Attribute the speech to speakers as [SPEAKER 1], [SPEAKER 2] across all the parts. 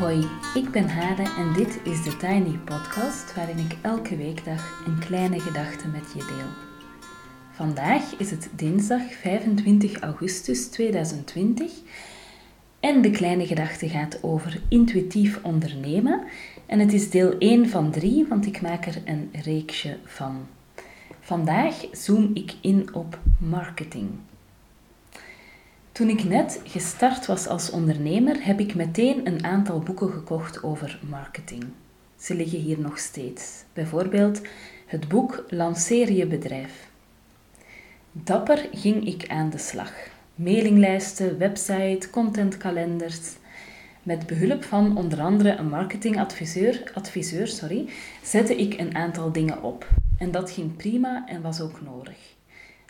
[SPEAKER 1] Hoi, ik ben Hade en dit is de Tiny Podcast waarin ik elke weekdag een kleine gedachte met je deel. Vandaag is het dinsdag 25 augustus 2020 en de kleine gedachte gaat over intuïtief ondernemen en het is deel 1 van 3, want ik maak er een reeksje van. Vandaag zoom ik in op marketing. Toen ik net gestart was als ondernemer, heb ik meteen een aantal boeken gekocht over marketing. Ze liggen hier nog steeds. Bijvoorbeeld het boek Lanceer je bedrijf. Dapper ging ik aan de slag. Mailinglijsten, website, contentkalenders. Met behulp van onder andere een marketingadviseur adviseur, sorry, zette ik een aantal dingen op. En dat ging prima en was ook nodig.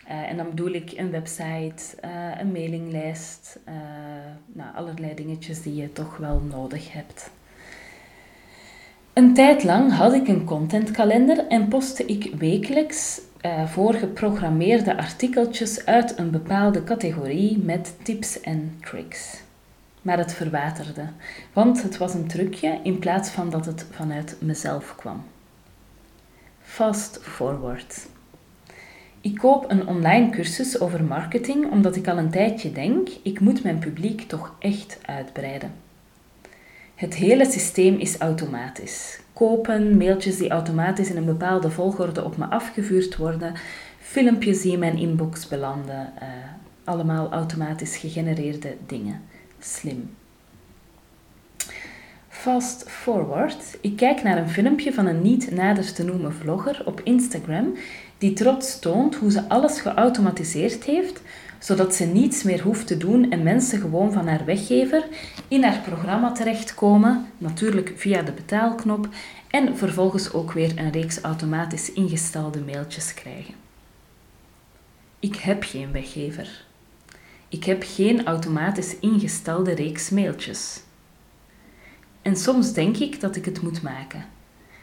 [SPEAKER 1] Uh, en dan bedoel ik een website, uh, een mailinglijst, uh, nou, allerlei dingetjes die je toch wel nodig hebt. Een tijd lang had ik een contentkalender en postte ik wekelijks voorgeprogrammeerde artikeltjes uit een bepaalde categorie met tips en tricks. Maar het verwaterde, want het was een trucje in plaats van dat het vanuit mezelf kwam. Fast forward. Ik koop een online cursus over marketing omdat ik al een tijdje denk, ik moet mijn publiek toch echt uitbreiden. Het hele systeem is automatisch. Kopen, mailtjes die automatisch in een bepaalde volgorde op me afgevuurd worden, filmpjes die in mijn inbox belanden, uh, allemaal automatisch gegenereerde dingen. Slim. Fast forward. Ik kijk naar een filmpje van een niet nader te noemen vlogger op Instagram die trots toont hoe ze alles geautomatiseerd heeft, zodat ze niets meer hoeft te doen en mensen gewoon van haar weggever in haar programma terechtkomen, natuurlijk via de betaalknop, en vervolgens ook weer een reeks automatisch ingestelde mailtjes krijgen. Ik heb geen weggever. Ik heb geen automatisch ingestelde reeks mailtjes. En soms denk ik dat ik het moet maken.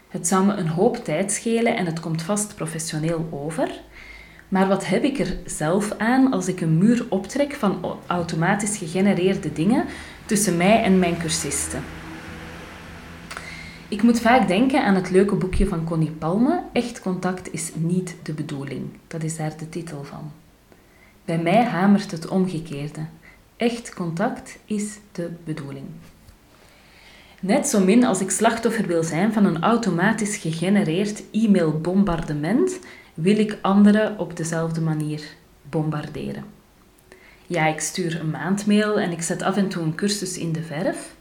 [SPEAKER 1] Het zou me een hoop tijd schelen en het komt vast professioneel over. Maar wat heb ik er zelf aan als ik een muur optrek van automatisch gegenereerde dingen tussen mij en mijn cursisten? Ik moet vaak denken aan het leuke boekje van Connie Palme, Echt contact is niet de bedoeling. Dat is daar de titel van. Bij mij hamert het omgekeerde. Echt contact is de bedoeling. Net zo min als ik slachtoffer wil zijn van een automatisch gegenereerd e-mailbombardement, wil ik anderen op dezelfde manier bombarderen. Ja, ik stuur een maandmail en ik zet af en toe een cursus in de verf.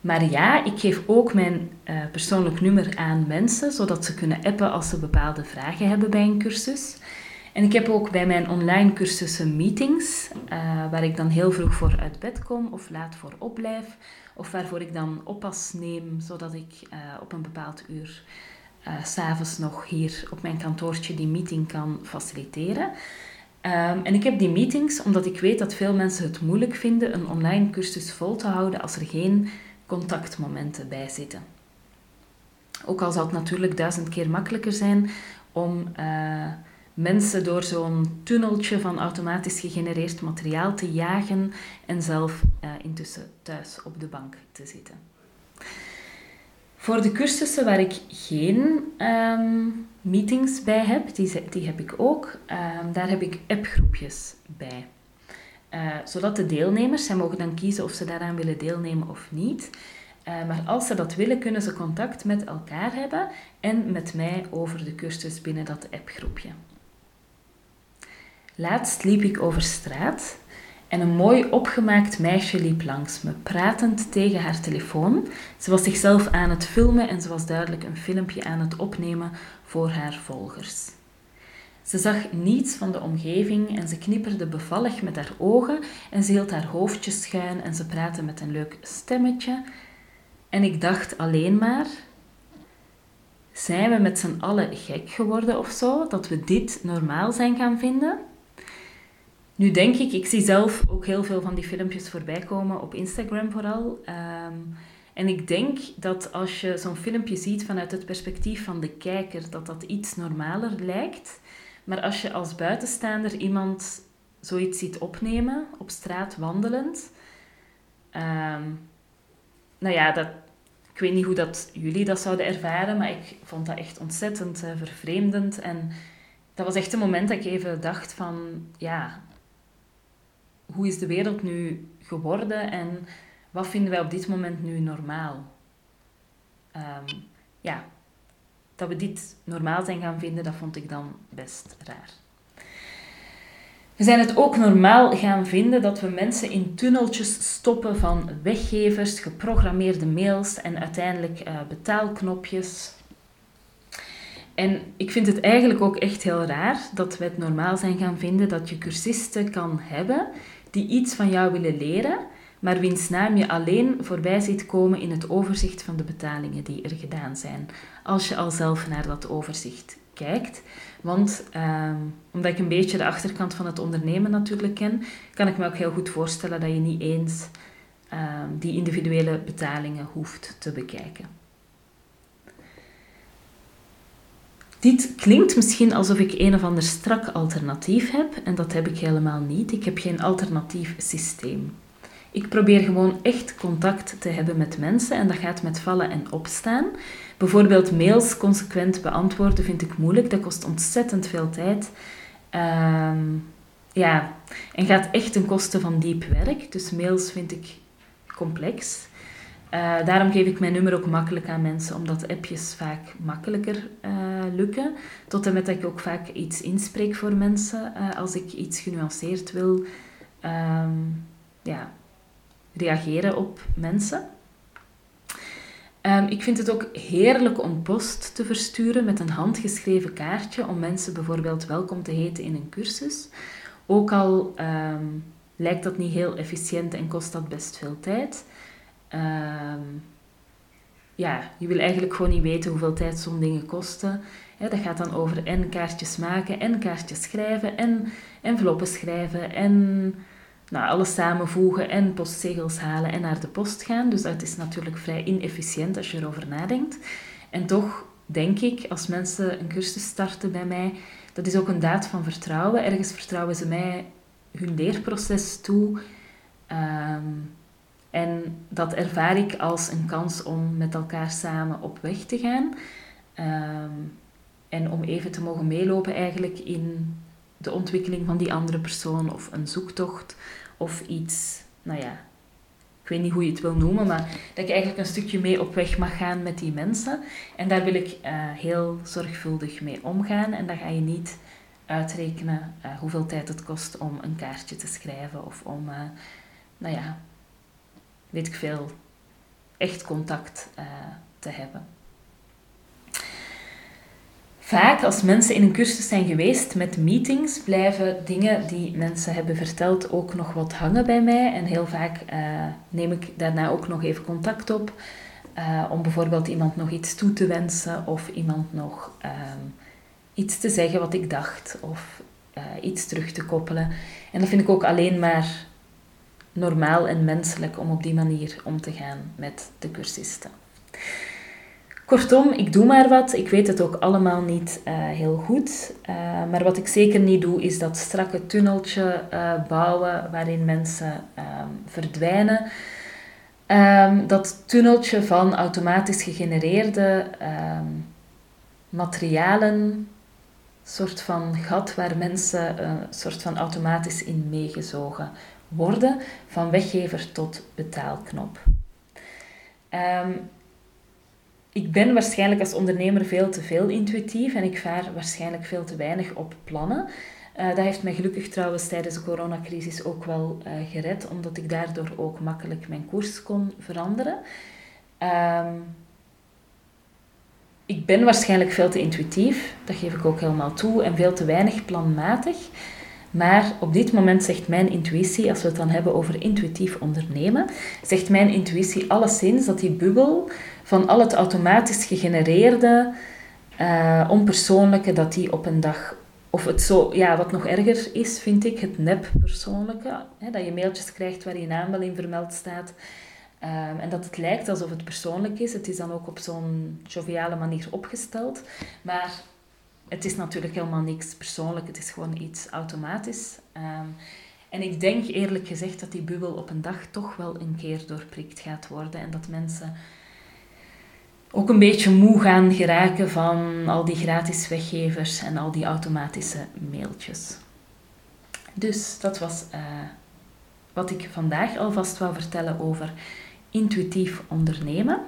[SPEAKER 1] Maar ja, ik geef ook mijn uh, persoonlijk nummer aan mensen, zodat ze kunnen appen als ze bepaalde vragen hebben bij een cursus. En ik heb ook bij mijn online cursussen meetings, uh, waar ik dan heel vroeg voor uit bed kom of laat voor opblijf, of waarvoor ik dan oppas neem, zodat ik uh, op een bepaald uur uh, s'avonds nog hier op mijn kantoortje die meeting kan faciliteren. Um, en ik heb die meetings omdat ik weet dat veel mensen het moeilijk vinden een online cursus vol te houden als er geen contactmomenten bij zitten. Ook al zal het natuurlijk duizend keer makkelijker zijn om mensen door zo'n tunneltje van automatisch gegenereerd materiaal te jagen en zelf uh, intussen thuis op de bank te zitten. Voor de cursussen waar ik geen um, meetings bij heb, die, die heb ik ook, um, daar heb ik appgroepjes bij. Uh, zodat de deelnemers, zij mogen dan kiezen of ze daaraan willen deelnemen of niet. Uh, maar als ze dat willen, kunnen ze contact met elkaar hebben en met mij over de cursus binnen dat appgroepje. Laatst liep ik over straat en een mooi opgemaakt meisje liep langs me, pratend tegen haar telefoon. Ze was zichzelf aan het filmen en ze was duidelijk een filmpje aan het opnemen voor haar volgers. Ze zag niets van de omgeving en ze knipperde bevallig met haar ogen en ze hield haar hoofdje schuin en ze praatte met een leuk stemmetje. En ik dacht alleen maar, zijn we met z'n allen gek geworden of zo, dat we dit normaal zijn gaan vinden? Nu denk ik, ik zie zelf ook heel veel van die filmpjes voorbij komen op Instagram vooral. Um, en ik denk dat als je zo'n filmpje ziet vanuit het perspectief van de kijker, dat dat iets normaler lijkt. Maar als je als buitenstaander iemand zoiets ziet opnemen, op straat wandelend, um, nou ja, dat, ik weet niet hoe dat jullie dat zouden ervaren, maar ik vond dat echt ontzettend uh, vervreemdend. En dat was echt een moment dat ik even dacht van, ja, hoe is de wereld nu geworden en wat vinden wij op dit moment nu normaal? Ehm, ja, dat we dit normaal zijn gaan vinden, dat vond ik dan best raar. We zijn het ook normaal gaan vinden dat we mensen in tunneltjes stoppen van weggevers, geprogrammeerde mails en uiteindelijk uh, betaalknopjes. En ik vind het eigenlijk ook echt heel raar dat we het normaal zijn gaan vinden dat je cursisten kan hebben die iets van jou willen leren, maar wiens naam je alleen voorbij ziet komen in het overzicht van de betalingen die er gedaan zijn. Als je al zelf naar dat overzicht kijkt. Want ehm, omdat ik een beetje de achterkant van het ondernemen natuurlijk ken, kan ik me ook heel goed voorstellen dat je niet eens ehm, die individuele betalingen hoeft te bekijken. Dit klinkt misschien alsof ik een of ander strak alternatief heb en dat heb ik helemaal niet. Ik heb geen alternatief systeem. Ik probeer gewoon echt contact te hebben met mensen en dat gaat met vallen en opstaan. Bijvoorbeeld mails consequent beantwoorden vind ik moeilijk, dat kost ontzettend veel tijd. Ehm, ja, en gaat echt ten koste van diep werk. Dus mails vind ik complex. Uh, daarom geef ik mijn nummer ook makkelijk aan mensen, omdat appjes vaak makkelijker uh, lukken. Tot en met dat ik ook vaak iets inspreek voor mensen uh, als ik iets genuanceerd wil um, ja, reageren op mensen. Um, ik vind het ook heerlijk om post te versturen met een handgeschreven kaartje om mensen bijvoorbeeld welkom te heten in een cursus. Ook al um, lijkt dat niet heel efficiënt en kost dat best veel tijd. Um, ja, je wil eigenlijk gewoon niet weten hoeveel tijd zo'n dingen kosten. dat gaat dan over en kaartjes maken, en kaartjes schrijven, en enveloppen schrijven, en nou, alles samenvoegen, en postzegels halen en naar de post gaan. Dus dat is natuurlijk vrij inefficiënt als je erover nadenkt. En toch denk ik, als mensen een cursus starten bij mij, dat is ook een daad van vertrouwen. Ergens vertrouwen ze mij hun leerproces toe. Um, en dat ervaar ik als een kans om met elkaar samen op weg te gaan. Ehm, en om even te mogen meelopen eigenlijk in de ontwikkeling van die andere persoon of een zoektocht of iets, nou ja, ik weet niet hoe je het wil noemen, maar dat ik eigenlijk een stukje mee op weg mag gaan met die mensen. En daar wil ik uh, heel zorgvuldig mee omgaan en dan ga je niet uitrekenen uh, hoeveel tijd het kost om een kaartje te schrijven of om, uh, nou ja, weet ik veel, echt contact uh, te hebben. Vaak als mensen in een cursus zijn geweest met meetings, blijven dingen die mensen hebben verteld ook nog wat hangen bij mij. En heel vaak uh, neem ik daarna ook nog even contact op. Uh, om bijvoorbeeld iemand nog iets toe te wensen of iemand nog um, iets te zeggen wat ik dacht of iets terug te koppelen. En dat vind ik ook alleen maar normaal en menselijk om op die manier om te gaan met de cursisten. Kortom, ik doe maar wat. Ik weet het ook allemaal niet uh, heel goed. Uh, maar wat ik zeker niet doe, is dat strakke tunneltje uh, bouwen waarin mensen um, verdwijnen. Um, dat tunneltje van automatisch gegenereerde um, materialen, soort van gat waar mensen een soort van automatisch in meegezogen worden, van weggever tot betaalknop. Um, ik ben waarschijnlijk als ondernemer veel te veel intuïtief en ik vaar waarschijnlijk veel te weinig op plannen. Uh, dat heeft mij gelukkig trouwens tijdens de coronacrisis ook wel uh, gered, omdat ik daardoor ook makkelijk mijn koers kon veranderen. Um, ik ben waarschijnlijk veel te intuïtief, dat geef ik ook helemaal toe, en veel te weinig planmatig. Maar op dit moment zegt mijn intuïtie, als we het dan hebben over intuïtief ondernemen, zegt mijn intuïtie alleszins dat die bubbel van al het automatisch gegenereerde, uh, onpersoonlijke, dat die op een dag, of het zo, ja, wat nog erger is, vind ik, het nep-persoonlijke, hè, dat je mailtjes krijgt waar je naam wel in vermeld staat. Um, en dat het lijkt alsof het persoonlijk is. Het is dan ook op zo'n joviale manier opgesteld. Maar het is natuurlijk helemaal niks persoonlijk, het is gewoon iets automatisch. Um, En ik denk eerlijk gezegd dat die bubbel op een dag toch wel een keer doorprikt gaat worden. En dat mensen ook een beetje moe gaan geraken van al die gratis weggevers en al die automatische mailtjes. Dus dat was uh, wat ik vandaag alvast wou vertellen over intuïtief ondernemen.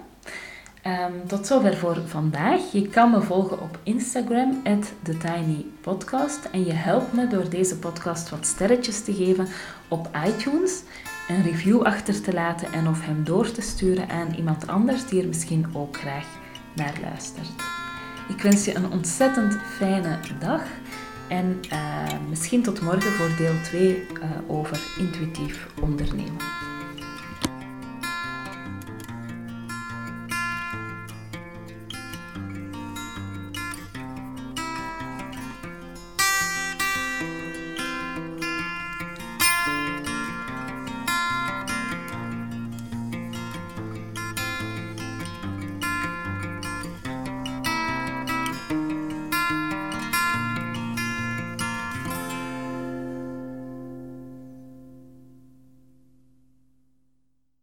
[SPEAKER 1] Um, tot zover voor vandaag. Je kan me volgen op Instagram, TheTinyPodcast. En je helpt me door deze podcast wat sterretjes te geven op iTunes, een review achter te laten en of hem door te sturen aan iemand anders die er misschien ook graag naar luistert. Ik wens je een ontzettend fijne dag en uh, misschien tot morgen voor deel 2 uh, over intuïtief ondernemen.